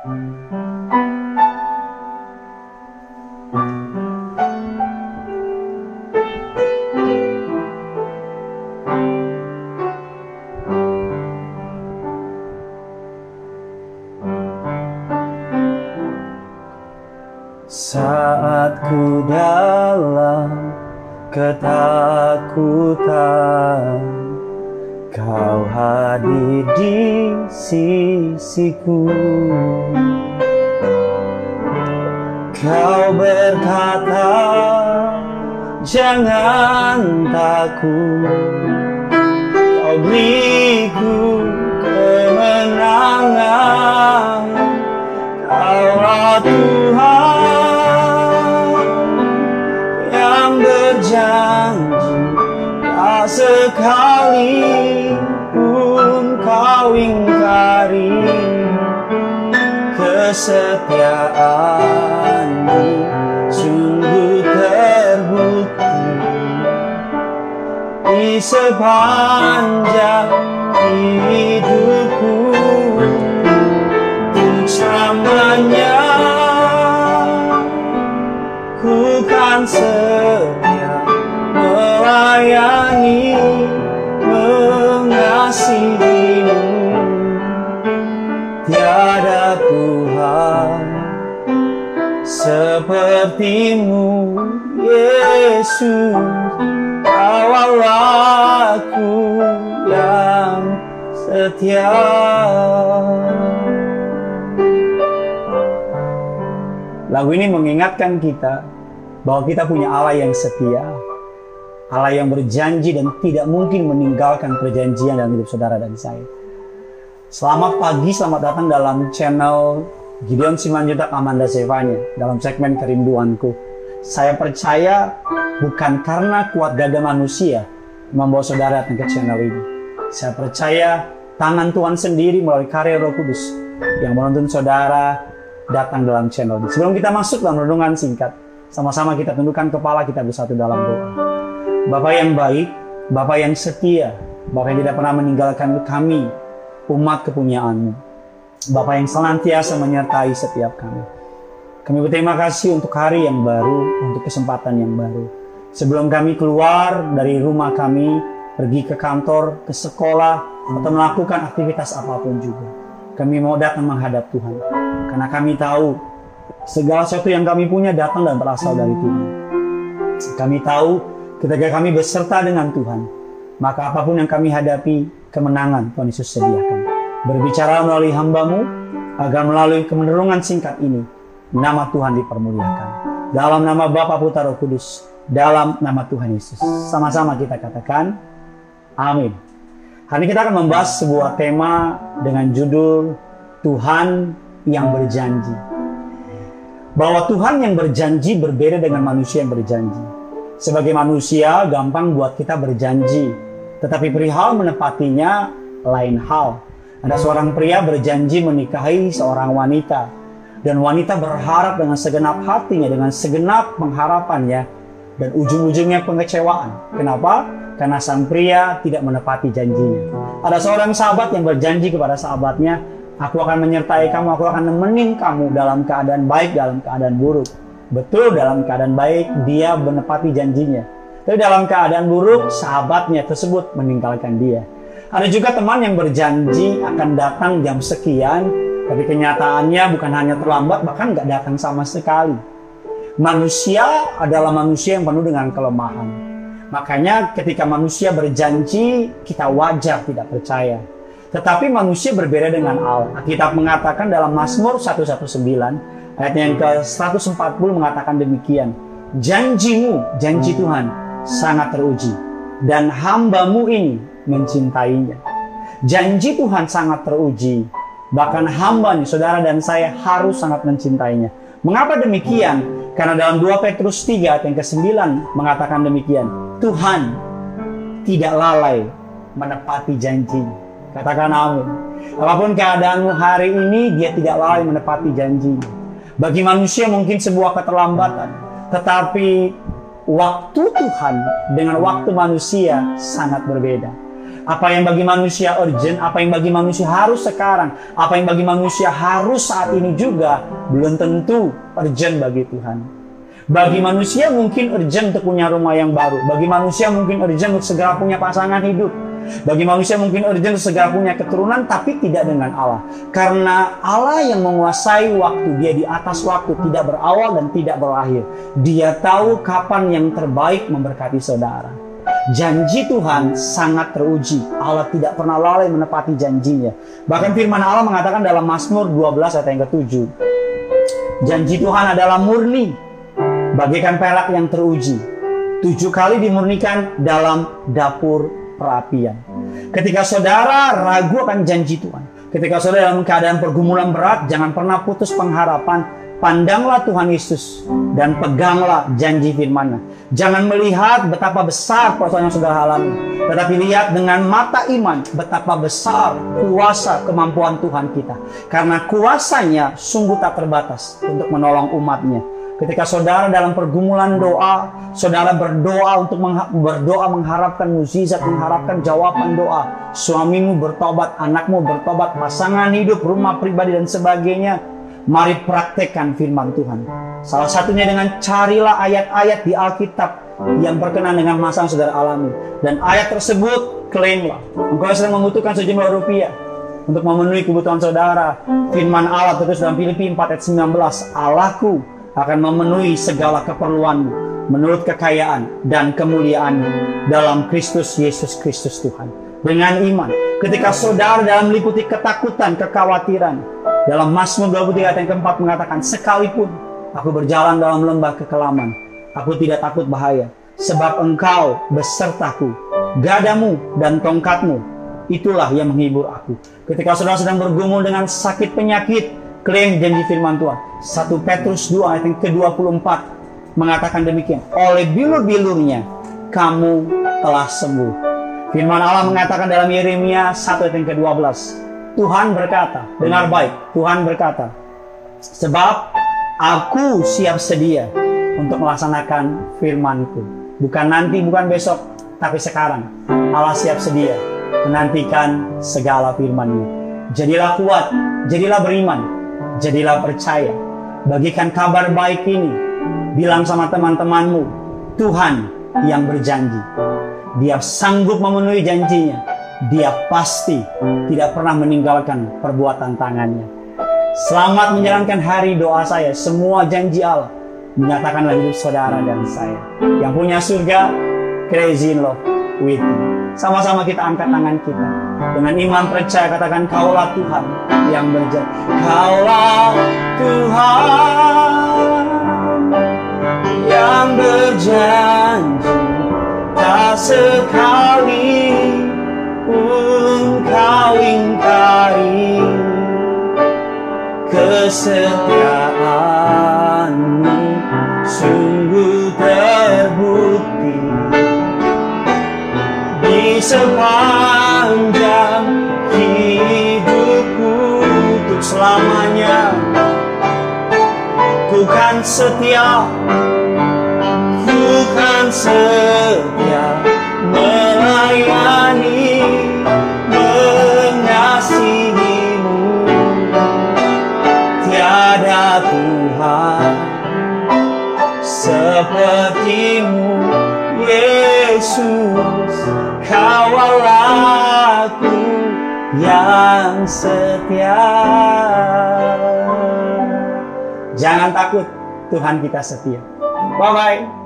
Saat ku dalam ketakutan Kau hadir di sisiku. Kau berkata Jangan takut. Kau beriku kemenangan. Kaulah Tuhan yang berjanji Tak sekali kau ingkari Kesetiaanmu. Sungguh terbukti Di sepanjang hidupku. Untuk selamanya Ku kan setia melayani sepertimu Yesus. Kau aku yang setia. Lagu ini mengingatkan kita bahwa kita punya Allah yang setia, Allah yang berjanji dan tidak mungkin meninggalkan perjanjian dalam hidup saudara dan saya. Selamat pagi, selamat datang dalam channel Gideon Simanjuntak Amanda Sevanya dalam segmen Kerinduanku. Saya percaya bukan karena kuat gagah manusia membawa saudara datang ke channel ini. Saya percaya tangan Tuhan sendiri melalui karya Roh Kudus yang menuntun saudara datang dalam channel ini. Sebelum kita masuk dalam renungan singkat, sama-sama kita tundukkan kepala kita bersatu dalam doa. Bapak yang baik, Bapak yang setia, Bapak yang tidak pernah meninggalkan kami, umat kepunyaanmu. Bapak yang senantiasa menyertai setiap kami. Kami berterima kasih untuk hari yang baru, untuk kesempatan yang baru. Sebelum kami keluar dari rumah kami, pergi ke kantor, ke sekolah, atau melakukan aktivitas apa pun juga. Kami mau datang menghadap Tuhan. Karena kami tahu segala sesuatu yang kami punya datang dan berasal dari Tuhan. Kami tahu ketika kami beserta dengan Tuhan, maka apa pun yang kami hadapi, kemenangan Tuhan Yesus sediakan. Berbicara melalui hambamu, agar melalui kemenderungan singkat ini, nama Tuhan dipermuliakan. Dalam nama Bapa Putra Kudus, dalam nama Tuhan Yesus. Sama-sama kita katakan, amin. Hari ini kita akan membahas sebuah tema dengan judul Tuhan yang berjanji. Bahwa Tuhan yang berjanji berbeda dengan manusia yang berjanji. Sebagai manusia gampang buat kita berjanji, tetapi perihal menepatinya lain hal. Ada seorang pria berjanji menikahi seorang wanita dan wanita berharap dengan segenap hatinya, dengan segenap pengharapannya dan ujung-ujungnya pengecewaan. Kenapa? Karena sang pria tidak menepati janjinya. Ada seorang sahabat yang berjanji kepada sahabatnya, aku akan menyertai kamu, aku akan nemenin kamu dalam keadaan baik, dalam keadaan buruk. Betul dalam keadaan baik dia menepati janjinya. Tapi dalam keadaan buruk sahabatnya tersebut meninggalkan dia. Ada juga teman yang berjanji akan datang jam sekian, tapi kenyataannya bukan hanya terlambat, bahkan nggak datang sama sekali. Manusia adalah manusia yang penuh dengan kelemahan. Makanya ketika manusia berjanji, kita wajar tidak percaya. Tetapi manusia berbeda dengan Allah. Kitab mengatakan dalam Mazmur 119, ayat yang ke-140 mengatakan demikian. Janjimu, janji Tuhan, sangat teruji. Dan hambamu ini mencintainya. Janji Tuhan sangat teruji. Bahkan hambanya, saudara dan saya harus sangat mencintainya. Mengapa demikian? Karena dalam 2 Petrus 3 ayat yang ke-9 mengatakan demikian. Tuhan tidak lalai menepati janji. Katakan amin. Apa pun keadaanmu hari ini, dia tidak lalai menepati janji. Bagi manusia mungkin sebuah keterlambatan. Tetapi waktu Tuhan dengan waktu manusia sangat berbeda. Apa yang bagi manusia urgent, apa yang bagi manusia harus sekarang, apa yang bagi manusia harus saat ini juga, belum tentu urgent bagi Tuhan. Bagi manusia mungkin urgent untuk punya rumah yang baru. Bagi manusia mungkin urgent untuk segera punya pasangan hidup. Bagi manusia mungkin urgent segera punya keturunan, tapi tidak dengan Allah. Karena Allah yang menguasai waktu, dia di atas waktu, tidak berawal dan tidak berakhir. Dia tahu kapan yang terbaik memberkati saudara. Janji Tuhan sangat teruji. Allah tidak pernah lalai menepati janjinya. Bahkan firman Allah mengatakan dalam Mazmur 12 ayat yang ke-7. Janji Tuhan adalah murni, bagaikan perak yang teruji. Tujuh kali dimurnikan dalam dapur perapian. Ketika saudara ragu akan janji Tuhan, ketika saudara dalam keadaan pergumulan berat, jangan pernah putus pengharapan Pandanglah Tuhan Yesus dan peganglah janji firman Jangan melihat betapa besar persoalan yang sudah alami. Tetapi lihat dengan mata iman betapa besar kuasa kemampuan Tuhan kita. Karena kuasanya sungguh tak terbatas untuk menolong umatnya. Ketika saudara dalam pergumulan doa, saudara berdoa untuk mengha berdoa mengharapkan mukjizat, mengharapkan jawaban doa. Suamimu bertobat, anakmu bertobat, pasangan hidup, rumah pribadi dan sebagainya Mari praktekkan firman Tuhan. Salah satunya dengan carilah ayat-ayat di Alkitab yang berkenan dengan masa saudara alami. Dan ayat tersebut klaimlah. Engkau sedang membutuhkan sejumlah rupiah untuk memenuhi kebutuhan saudara. Firman Allah terus dalam Filipi 4 ayat 19. Allahku akan memenuhi segala keperluanmu menurut kekayaan dan kemuliaan dalam Kristus Yesus Kristus Tuhan. Dengan iman, ketika saudara dalam meliputi ketakutan, kekhawatiran, dalam Mazmur 23 ayat yang keempat mengatakan, Sekalipun aku berjalan dalam lembah kekelaman, aku tidak takut bahaya, sebab engkau besertaku, gadamu dan tongkatmu, itulah yang menghibur aku. Ketika saudara sedang bergumul dengan sakit penyakit, klaim janji firman Tuhan. 1 Petrus 2 ayat yang ke-24 mengatakan demikian. Oleh bilur-bilurnya, kamu telah sembuh. Firman Allah mengatakan dalam Yeremia 1 ayat yang ke-12. Tuhan berkata, dengar baik, Tuhan berkata, sebab aku siap sedia untuk melaksanakan firmanku. Bukan nanti, bukan besok, tapi sekarang. Allah siap sedia menantikan segala firmannya. Jadilah kuat, jadilah beriman, jadilah percaya. Bagikan kabar baik ini. Bilang sama teman-temanmu, Tuhan yang berjanji. Dia sanggup memenuhi janjinya dia pasti tidak pernah meninggalkan perbuatan tangannya. Selamat menjalankan hari doa saya. Semua janji Allah menyatakan hidup saudara dan saya. Yang punya surga, crazy in love with you. Sama-sama kita angkat tangan kita. Dengan iman percaya katakan kaulah Tuhan yang berjanji. Kaulah kesetiaanmu sungguh terbukti. Di sepanjang hidupku untuk selamanya ku kan setia ku kan setia Yesus kawal aku yang setia. Jangan takut Tuhan kita setia. Bye bye